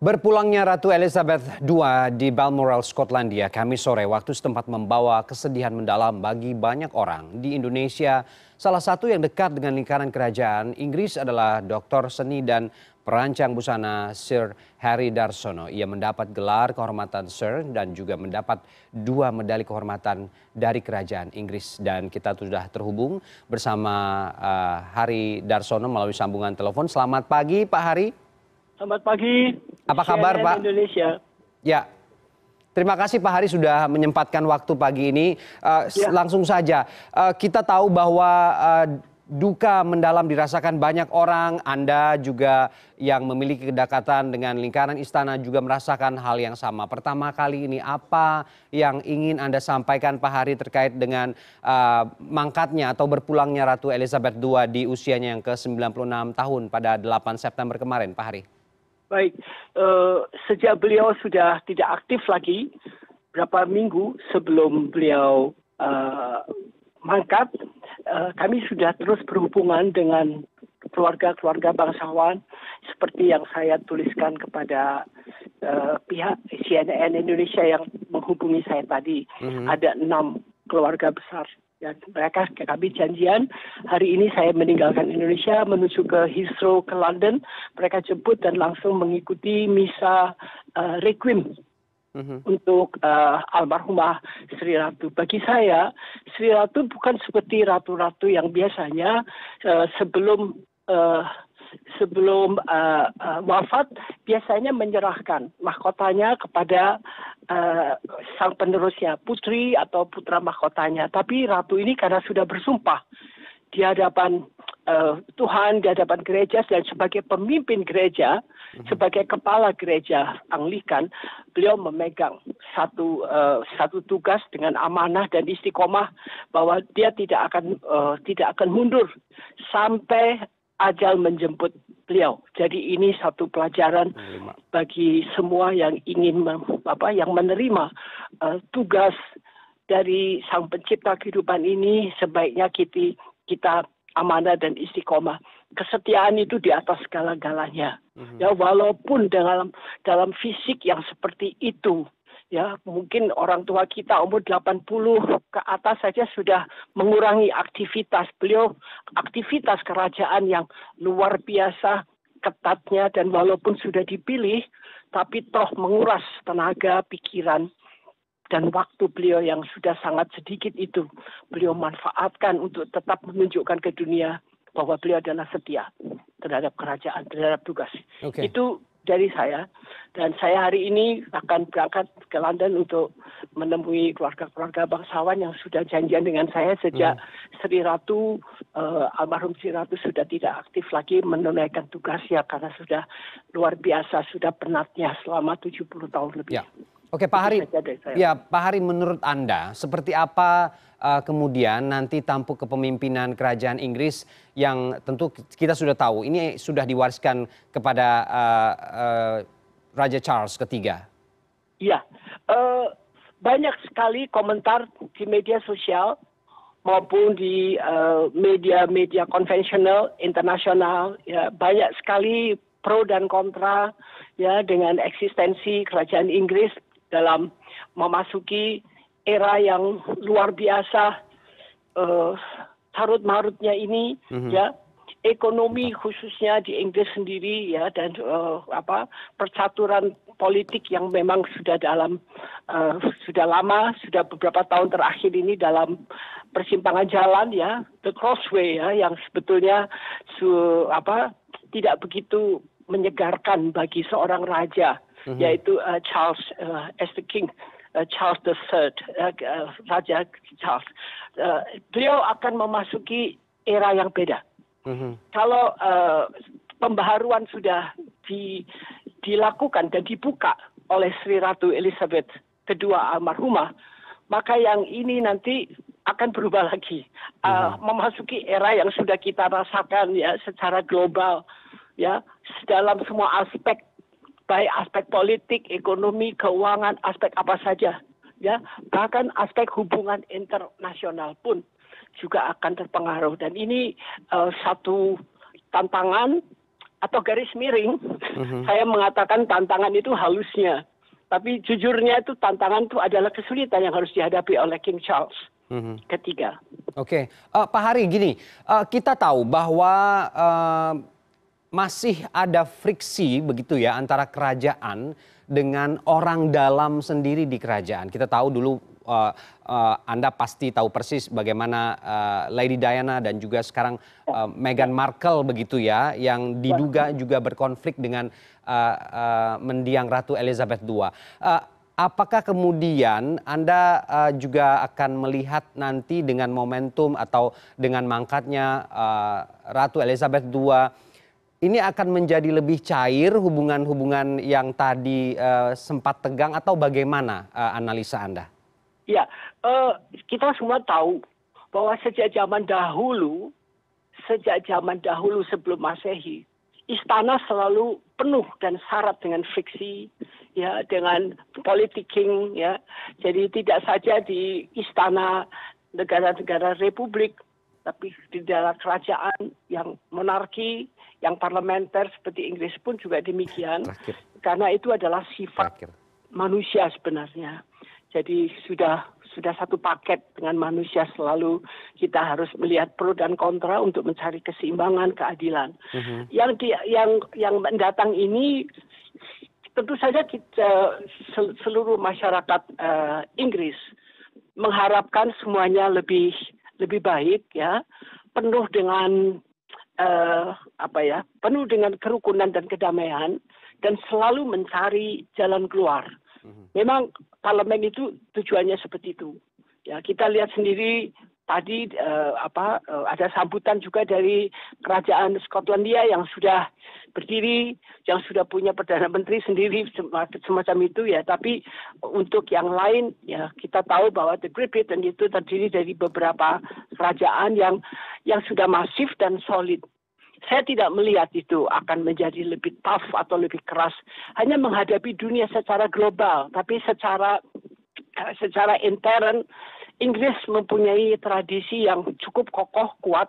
Berpulangnya Ratu Elizabeth II di Balmoral, Skotlandia, Kamis sore waktu setempat membawa kesedihan mendalam bagi banyak orang di Indonesia. Salah satu yang dekat dengan lingkaran kerajaan Inggris adalah Dr. Seni dan perancang busana Sir Harry Darsono. Ia mendapat gelar kehormatan Sir dan juga mendapat dua medali kehormatan dari kerajaan Inggris. Dan kita sudah terhubung bersama uh, Harry Darsono melalui sambungan telepon. Selamat pagi Pak Hari. Selamat pagi. Apa kabar Pak? Indonesia. Ya, Terima kasih Pak Hari sudah menyempatkan waktu pagi ini. Uh, ya. Langsung saja, uh, kita tahu bahwa uh, duka mendalam dirasakan banyak orang. Anda juga yang memiliki kedekatan dengan lingkaran istana juga merasakan hal yang sama. Pertama kali ini apa yang ingin Anda sampaikan Pak Hari terkait dengan uh, mangkatnya atau berpulangnya Ratu Elizabeth II di usianya yang ke-96 tahun pada 8 September kemarin Pak Hari? Baik, uh, sejak beliau sudah tidak aktif lagi, berapa minggu sebelum beliau uh, mangkat, uh, kami sudah terus berhubungan dengan keluarga-keluarga bangsawan, seperti yang saya tuliskan kepada uh, pihak CNN Indonesia yang menghubungi saya tadi. Mm -hmm. Ada enam keluarga besar ya mereka kami janjian hari ini saya meninggalkan Indonesia menuju ke Heathrow ke London mereka jemput dan langsung mengikuti misa uh, requiem mm-hmm. untuk uh, almarhumah Sri Ratu. Bagi saya Sri Ratu bukan seperti ratu-ratu yang biasanya uh, sebelum uh, sebelum uh, uh, wafat biasanya menyerahkan mahkotanya kepada sang penerusnya putri atau putra mahkotanya tapi ratu ini karena sudah bersumpah di hadapan uh, Tuhan di hadapan gereja dan sebagai pemimpin gereja hmm. sebagai kepala gereja Anglikan beliau memegang satu uh, satu tugas dengan amanah dan istiqomah bahwa dia tidak akan uh, tidak akan mundur sampai ajal menjemput beliau. Jadi ini satu pelajaran bagi semua yang ingin apa yang menerima uh, tugas dari sang pencipta kehidupan ini sebaiknya kita kita amanah dan istiqomah. Kesetiaan itu di atas segala-galanya. Mm-hmm. Ya walaupun dalam dalam fisik yang seperti itu ya mungkin orang tua kita umur 80 ke atas saja sudah mengurangi aktivitas beliau aktivitas kerajaan yang luar biasa ketatnya dan walaupun sudah dipilih tapi toh menguras tenaga pikiran dan waktu beliau yang sudah sangat sedikit itu beliau manfaatkan untuk tetap menunjukkan ke dunia bahwa beliau adalah setia terhadap kerajaan terhadap tugas okay. itu dari saya dan saya hari ini akan berangkat ke London untuk menemui keluarga-keluarga bangsawan yang sudah janjian dengan saya sejak hmm. Sri Ratu uh, almarhum Sri Ratu sudah tidak aktif lagi menunaikan tugasnya karena sudah luar biasa sudah penatnya selama 70 tahun lebih. Ya. Oke Pak Hari, ya Pak Hari menurut Anda seperti apa uh, kemudian nanti tampuk kepemimpinan kerajaan Inggris yang tentu kita sudah tahu ini sudah diwariskan kepada uh, uh, Raja Charles ketiga. Iya, uh, banyak sekali komentar di media sosial maupun di media-media uh, konvensional internasional. Ya banyak sekali pro dan kontra ya dengan eksistensi kerajaan Inggris dalam memasuki era yang luar biasa uh, carut marutnya ini mm-hmm. ya ekonomi khususnya di Inggris sendiri ya dan uh, apa percaturan politik yang memang sudah dalam uh, sudah lama sudah beberapa tahun terakhir ini dalam persimpangan jalan ya the crossway ya yang sebetulnya su apa tidak begitu menyegarkan bagi seorang raja. Yaitu uh, Charles uh, as the King uh, Charles III uh, uh, Raja Charles uh, beliau akan memasuki era yang beda mm-hmm. kalau uh, pembaharuan sudah di, dilakukan dan dibuka oleh Sri Ratu Elizabeth kedua almarhumah maka yang ini nanti akan berubah lagi uh, mm-hmm. memasuki era yang sudah kita rasakan ya secara global ya dalam semua aspek baik aspek politik, ekonomi, keuangan, aspek apa saja, ya. Bahkan aspek hubungan internasional pun juga akan terpengaruh. Dan ini uh, satu tantangan atau garis miring, saya mengatakan tantangan itu halusnya. Tapi jujurnya itu tantangan itu adalah kesulitan yang harus dihadapi oleh King Charles ketiga. Oke, Eh, Pak Hari gini, eh, kita tahu bahwa eh, masih ada friksi begitu ya antara kerajaan dengan orang dalam sendiri di kerajaan. Kita tahu dulu eh, eh, Anda pasti tahu persis bagaimana eh, Lady Diana dan juga sekarang eh, Meghan Markle begitu ya, yang diduga juga berkonflik dengan eh, eh, mendiang Ratu Elizabeth II. Eh, Apakah kemudian Anda uh, juga akan melihat nanti dengan momentum atau dengan mangkatnya uh, Ratu Elizabeth II ini akan menjadi lebih cair hubungan-hubungan yang tadi uh, sempat tegang atau bagaimana uh, analisa Anda? Ya, kita semua tahu bahwa sejak zaman dahulu, sejak zaman dahulu sebelum Masehi, istana selalu penuh dan syarat dengan friksi, ya dengan politicking ya jadi tidak saja di istana negara-negara republik tapi di dalam kerajaan yang monarki yang parlementer seperti Inggris pun juga demikian Terakhir. karena itu adalah sifat Terakhir. manusia sebenarnya jadi sudah sudah satu paket dengan manusia selalu kita harus melihat pro dan kontra untuk mencari keseimbangan keadilan. Yang di, yang yang mendatang ini tentu saja kita seluruh masyarakat uh, Inggris mengharapkan semuanya lebih lebih baik ya penuh dengan uh, apa ya penuh dengan kerukunan dan kedamaian dan selalu mencari jalan keluar. Memang parlemen itu tujuannya seperti itu. Ya kita lihat sendiri tadi uh, apa uh, ada sambutan juga dari kerajaan Skotlandia yang sudah berdiri, yang sudah punya perdana menteri sendiri semacam itu ya. Tapi untuk yang lain ya kita tahu bahwa the Great Britain itu terdiri dari beberapa kerajaan yang yang sudah masif dan solid. Saya tidak melihat itu akan menjadi lebih tough atau lebih keras hanya menghadapi dunia secara global, tapi secara secara intern Inggris mempunyai tradisi yang cukup kokoh, kuat,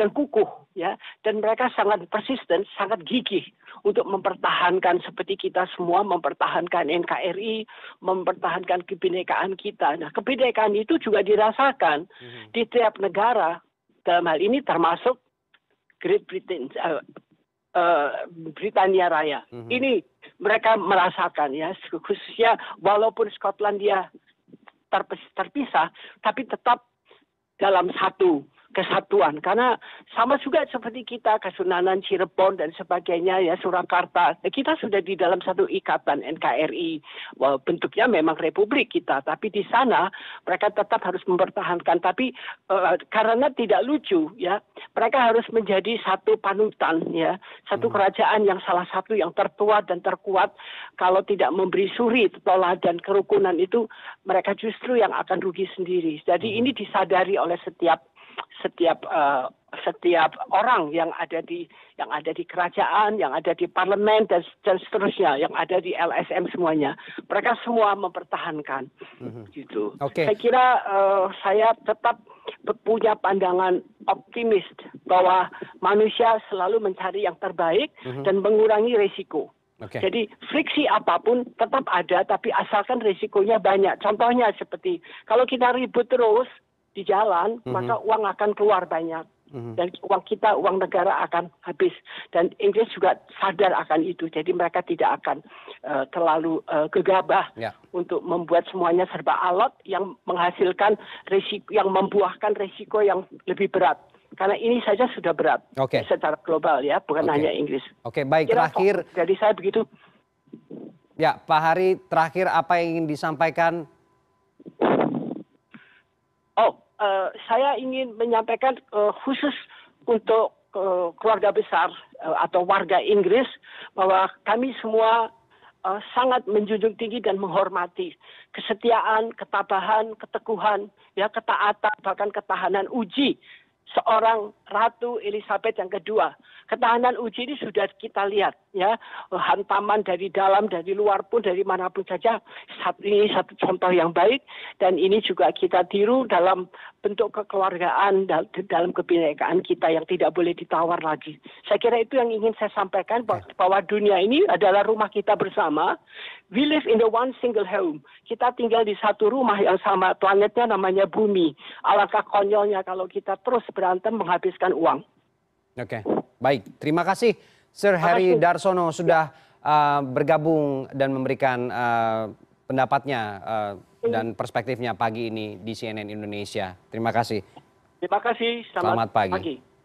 dan kukuh, ya. Dan mereka sangat persisten, sangat gigih untuk mempertahankan seperti kita semua mempertahankan NKRI, mempertahankan kebinekaan kita. Nah, kebinekaan itu juga dirasakan di tiap negara. Dalam hal ini termasuk Great Britain, uh, uh, Britania Raya. Ini mereka merasakan ya, khususnya walaupun Skotlandia terpisah, tapi tetap dalam satu kesatuan. Karena sama juga seperti kita, Kesunanan, Cirebon, dan sebagainya, ya Surakarta. Kita sudah di dalam satu ikatan NKRI. Well, bentuknya memang republik kita, tapi di sana mereka tetap harus mempertahankan. Tapi uh, karena tidak lucu, ya mereka harus menjadi satu panutan, ya satu kerajaan yang salah satu yang tertua dan terkuat. Kalau tidak memberi suri, tolak dan kerukunan itu, mereka justru yang akan rugi sendiri. Jadi ini disadari oleh setiap setiap uh, setiap orang yang ada di yang ada di kerajaan, yang ada di parlemen dan, dan seterusnya, yang ada di LSM semuanya, mereka semua mempertahankan, mm-hmm. gitu. Okay. Saya kira uh, saya tetap punya pandangan optimis bahwa manusia selalu mencari yang terbaik mm-hmm. dan mengurangi risiko. Okay. Jadi friksi apa pun tetap ada, tapi asalkan risikonya banyak. Contohnya seperti kalau kita ribut terus di jalan, mm-hmm. maka uang akan keluar banyak. Mm-hmm. Dan uang kita, uang negara akan habis. Dan Inggris juga sadar akan itu. Jadi mereka tidak akan uh, terlalu uh, gegabah yeah. untuk membuat semuanya serba alat yang menghasilkan risiko, yang membuahkan risiko yang lebih berat. Karena ini saja sudah berat okay. secara global ya, bukan okay. hanya Inggris. Oke, okay, baik. Kira terakhir. Jadi saya begitu. Ya, Pak Hari, terakhir apa yang ingin disampaikan? Oh, saya ingin menyampaikan uh, khusus untuk uh, keluarga besar atau warga Inggris bahwa kami semua sangat menjunjung tinggi dan menghormati kesetiaan, ketabahan, keteguhan, ya ketaatan bahkan ketahanan uji seorang Ratu Elizabeth yang kedua. Ketahanan uji ini sudah kita lihat ya hantaman dari dalam dari luar pun dari mana pun saja satu ini satu contoh yang baik dan ini juga kita tiru dalam bentuk kekeluargaan dalam kebinekaan kita yang tidak boleh ditawar lagi. Saya kira itu yang ingin saya sampaikan bahwa dunia ini adalah rumah kita bersama. We live in the one single home. Kita tinggal di satu rumah yang sama. Planetnya namanya bumi. Alangkah konyolnya kalau kita terus berantem menghabiskan uang. Oke, baik. Terima kasih Sir Harry Darsono sudah uh, bergabung dan memberikan uh, pendapatnya uh, dan perspektifnya pagi ini di CNN Indonesia. Terima kasih. Terima kasih. Selamat, Selamat pagi. pagi.